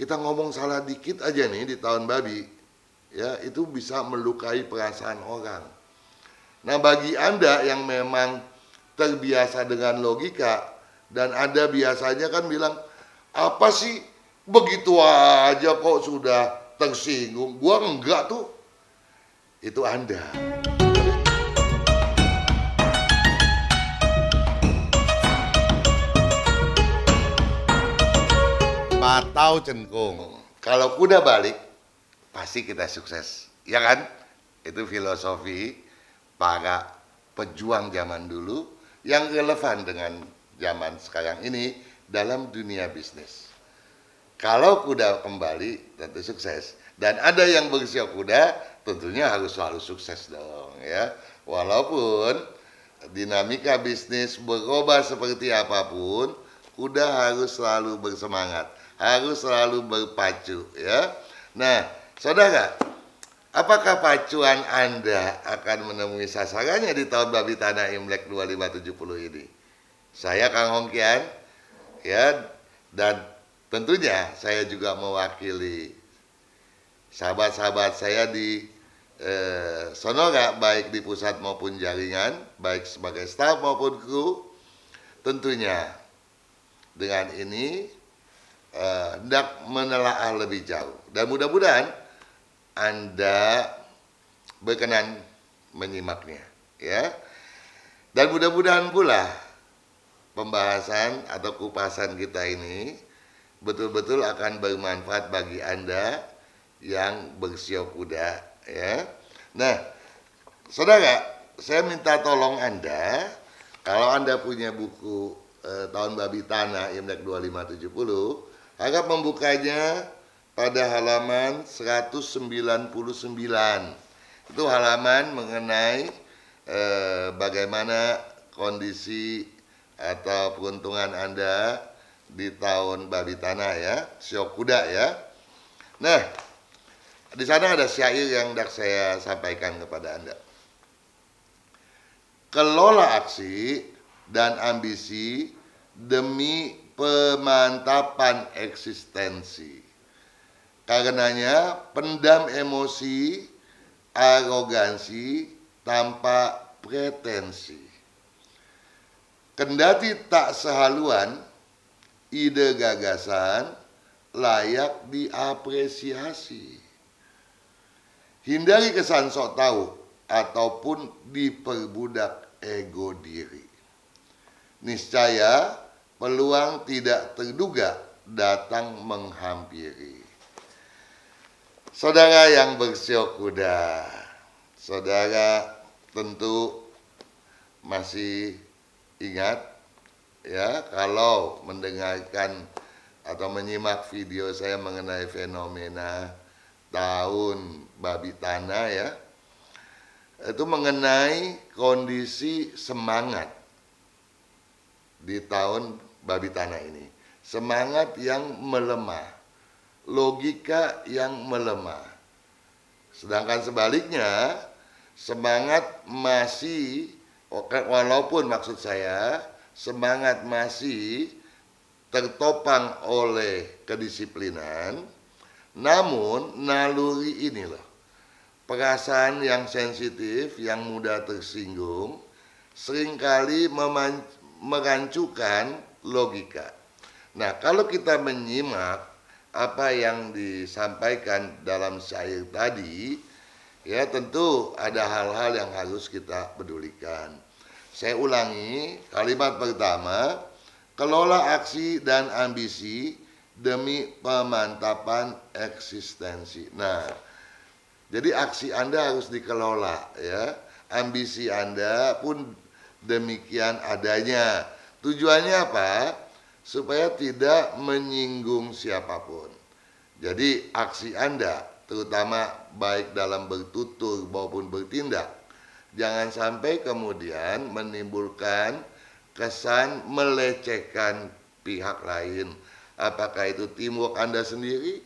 kita ngomong salah dikit aja nih di tahun babi, ya itu bisa melukai perasaan orang. Nah bagi anda yang memang terbiasa dengan logika dan ada biasanya kan bilang apa sih begitu aja kok sudah tersinggung, gua enggak tuh. Itu anda. Matau cengkung. Kalau kuda balik, pasti kita sukses. Ya kan? Itu filosofi para pejuang zaman dulu yang relevan dengan zaman sekarang ini dalam dunia bisnis. Kalau kuda kembali tentu sukses dan ada yang bersiap kuda tentunya harus selalu sukses dong ya. Walaupun dinamika bisnis berubah seperti apa pun, kuda harus selalu bersemangat harus selalu berpacu ya. Nah, saudara, apakah pacuan Anda akan menemui sasarannya di tahun babi tanah Imlek 2570 ini? Saya Kang Hongkian ya dan tentunya saya juga mewakili sahabat-sahabat saya di eh, Sonora baik di pusat maupun jaringan, baik sebagai staf maupun kru. Tentunya dengan ini uh, hendak menelaah lebih jauh. Dan mudah-mudahan anda berkenan menyimaknya ya. Dan mudah-mudahan pula pembahasan atau kupasan kita ini betul-betul akan bermanfaat bagi anda yang bersiok kuda ya. Nah saudara saya minta tolong anda kalau anda punya buku eh, tahun babi tanah Imlek 2570 Agak membukanya pada halaman 199. Itu halaman mengenai eh, bagaimana kondisi atau peruntungan Anda di tahun babi tanah ya, siok kuda ya. Nah, di sana ada syair yang hendak saya sampaikan kepada Anda. Kelola aksi dan ambisi demi pemantapan eksistensi. Karenanya pendam emosi, arogansi tanpa pretensi. Kendati tak sehaluan, ide gagasan layak diapresiasi. Hindari kesan sok tahu ataupun diperbudak ego diri. Niscaya peluang tidak terduga datang menghampiri. Saudara yang bersiok kuda, saudara tentu masih ingat ya kalau mendengarkan atau menyimak video saya mengenai fenomena tahun babi tanah ya itu mengenai kondisi semangat di tahun babi tanah ini. Semangat yang melemah, logika yang melemah. Sedangkan sebaliknya, semangat masih walaupun maksud saya semangat masih tertopang oleh kedisiplinan, namun naluri ini loh, perasaan yang sensitif, yang mudah tersinggung, sering kali merancukan logika. Nah, kalau kita menyimak apa yang disampaikan dalam syair tadi, ya tentu ada hal-hal yang harus kita pedulikan. Saya ulangi kalimat pertama, kelola aksi dan ambisi demi pemantapan eksistensi. Nah, jadi aksi Anda harus dikelola ya. Ambisi Anda pun demikian adanya Tujuannya apa? Supaya tidak menyinggung siapa pun. Jadi aksi Anda, terutama baik dalam bertutur maupun bertindak, jangan sampai kemudian menimbulkan kesan melecehkan pihak lain. Apakah itu teamwork Anda sendiri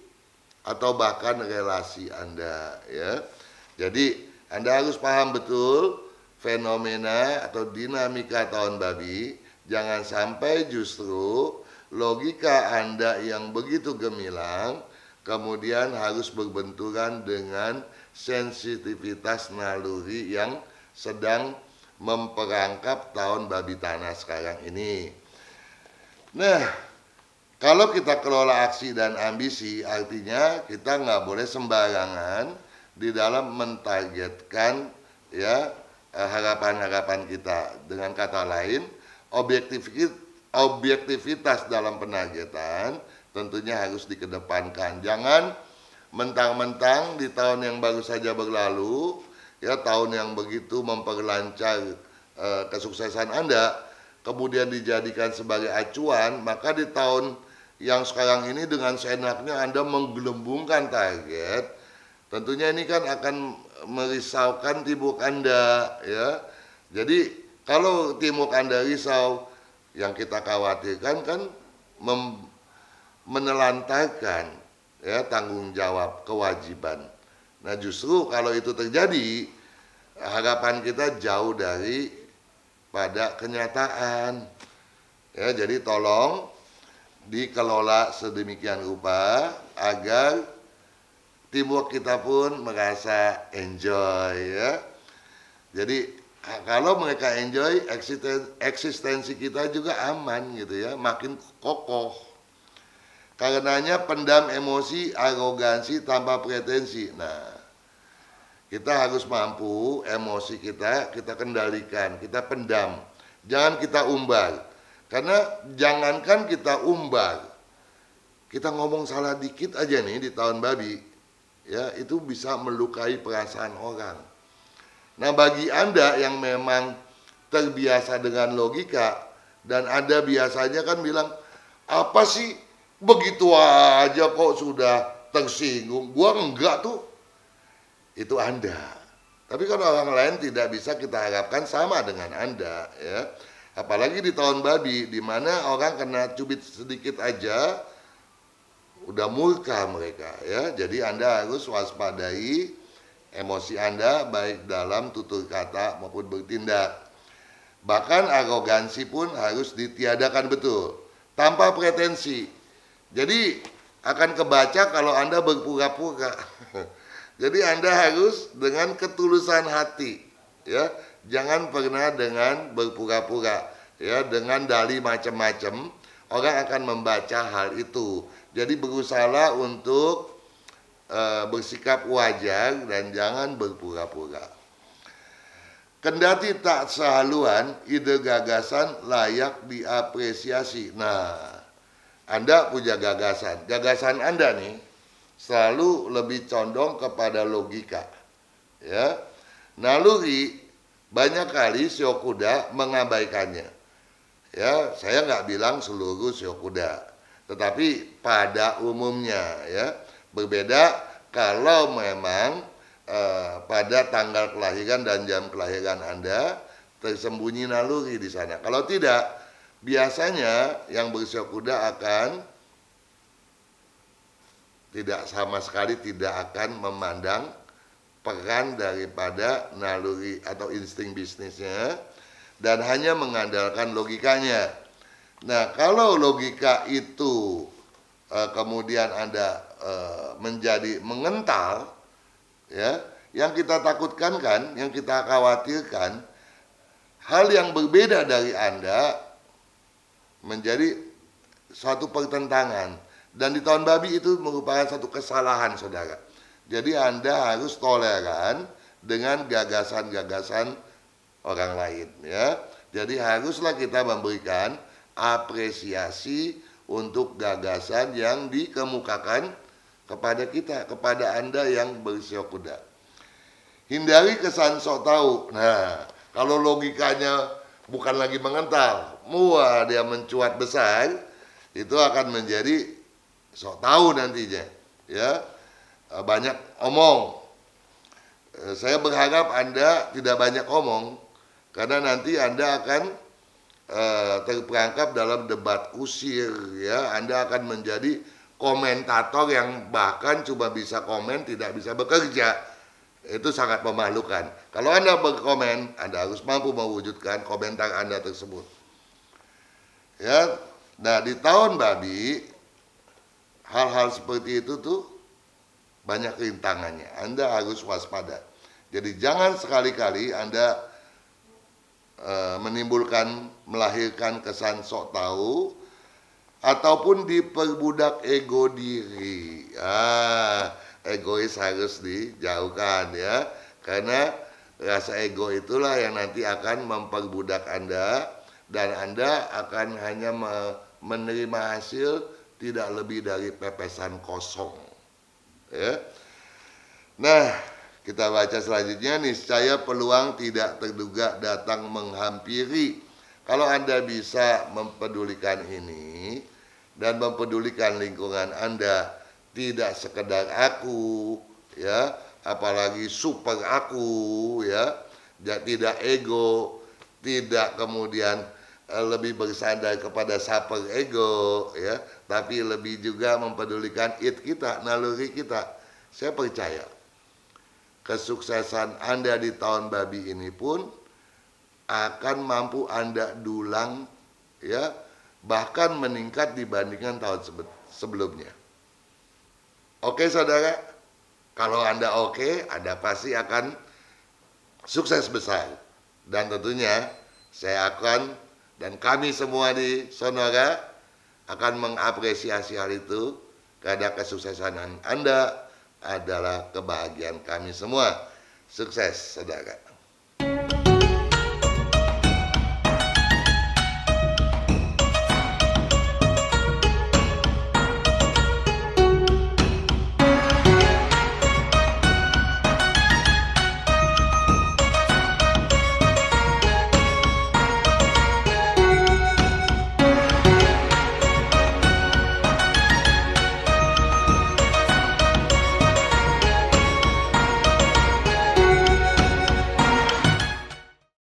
atau bahkan relasi Anda ya. Jadi Anda harus paham betul fenomena atau dinamika tahun babi Jangan sampai justru logika Anda yang begitu gemilang kemudian harus berbenturan dengan sensitivitas naluri yang sedang memperangkap tahun babi tanah sekarang ini. Nah, kalau kita kelola aksi dan ambisi, artinya kita nggak boleh sembarangan di dalam mentargetkan ya eh, harapan-harapan kita. Dengan kata lain, objektivitas dalam penargetan tentunya harus dikedepankan. Jangan mentang-mentang di tahun yang baru saja berlalu, ya tahun yang begitu memperlancar e, kesuksesan Anda, kemudian dijadikan sebagai acuan, maka di tahun yang sekarang ini dengan seenaknya Anda menggelembungkan target, tentunya ini kan akan merisaukan tibuk Anda, ya. Jadi kalau timuk Anda risau, yang kita khawatirkan kan mem, menelantarkan ya tanggung jawab kewajiban. Nah justru kalau itu terjadi harapan kita jauh dari pada kenyataan. Ya jadi tolong dikelola sedemikian rupa agar timur kita pun merasa enjoy ya. Jadi Nah, kalau mereka enjoy eksistensi kita juga aman gitu ya, makin kokoh. Karenanya pendam emosi, arogansi tanpa pretensi. Nah, kita harus mampu emosi kita kita kendalikan, kita pendam. Jangan kita umbar. Karena jangankan kita umbar, kita ngomong salah dikit aja nih di tahun babi, ya itu bisa melukai perasaan orang Nah bagi Anda yang memang terbiasa dengan logika dan Anda biasanya kan bilang apa sih begitu aja kok sudah tersinggung. Gua enggak tuh. Itu Anda. Tapi kan orang lain tidak bisa kita harapkan sama dengan Anda ya. Apalagi di tahun babi di mana orang kena cubit sedikit aja udah murka mereka ya. Jadi Anda harus waspadai emosi Anda baik dalam tutur kata maupun bertindak. Bahkan arogansi pun harus ditiadakan betul, tanpa pretensi. Jadi akan kebaca kalau Anda berpura-pura. Jadi Anda harus dengan ketulusan hati, ya. Jangan pernah dengan berpura-pura, ya, dengan dali macam-macam. Orang akan membaca hal itu. Jadi berusaha untuk uh, bersikap wajar dan jangan berpura-pura. Kendati tak sehaluan, ide gagasan layak diapresiasi. Nah, Anda punya gagasan. Gagasan Anda nih selalu lebih condong kepada logika. Ya. Naluri banyak kali Syokuda mengabaikannya. Ya, saya nggak bilang seluruh Syokuda, tetapi pada umumnya ya Berbeda kalau memang eh, pada tanggal kelahiran dan jam kelahiran Anda tersembunyi naluri di sana. Kalau tidak, biasanya yang bersiok kuda akan tidak sama sekali tidak akan memandang peran daripada naluri atau insting bisnisnya dan hanya mengandalkan logikanya. Nah, kalau logika itu uh, kemudian Anda uh, menjadi mengental ya, yang kita takutkan kan, yang kita khawatirkan hal yang berbeda dari Anda menjadi suatu pertentangan dan di tahun babi itu merupakan satu kesalahan saudara. Jadi Anda harus toleran dengan gagasan-gagasan orang lain ya. Jadi haruslah kita memberikan apresiasi untuk gagasan yang dikemukakan kepada kita, kepada Anda yang bersiok kuda. Hindari kesan sok tahu. Nah, kalau logikanya bukan lagi mengental, muah dia mencuat besar, itu akan menjadi sok tahu nantinya. Ya, banyak omong. Saya berharap Anda tidak banyak omong, karena nanti Anda akan uh, terperangkap dalam debat kusir ya Anda akan menjadi komentator yang bahkan cuma bisa komen tidak bisa bekerja itu sangat memalukan kalau Anda berkomen Anda harus mampu mewujudkan komentar Anda tersebut ya Nah, di tahun babi hal-hal seperti itu tuh banyak rintangannya. Anda harus waspada. Jadi jangan sekali-kali Anda e, menimbulkan melahirkan kesan sok tahu ataupun diperbudak ego diri. Ah, egois harus dijauhkan ya. Karena rasa ego itulah yang nanti akan memperbudak Anda dan Anda akan hanya menerima hasil tidak lebih dari pepesan kosong. Ya. Nah, kita baca selanjutnya niscaya peluang tidak terduga datang menghampiri. Kalau Anda bisa mempedulikan ini dan mempedulikan lingkungan Anda, tidak sekedar aku, ya, apalagi super aku, ya, tidak ego, tidak kemudian eh, lebih bersandar kepada super ego, ya, tapi lebih juga mempedulikan it kita, naluri kita. Saya percaya kesuksesan Anda di tahun babi ini pun akan mampu Anda dulang ya bahkan meningkat dibandingkan tahun sebelumnya. Oke saudara, kalau Anda oke, Anda pasti akan sukses besar. Dan tentunya saya akan dan kami semua di Sonora akan mengapresiasi hal itu karena kesuksesan Anda adalah kebahagiaan kami semua. Sukses, saudara.